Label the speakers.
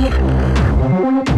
Speaker 1: ¡Gracias!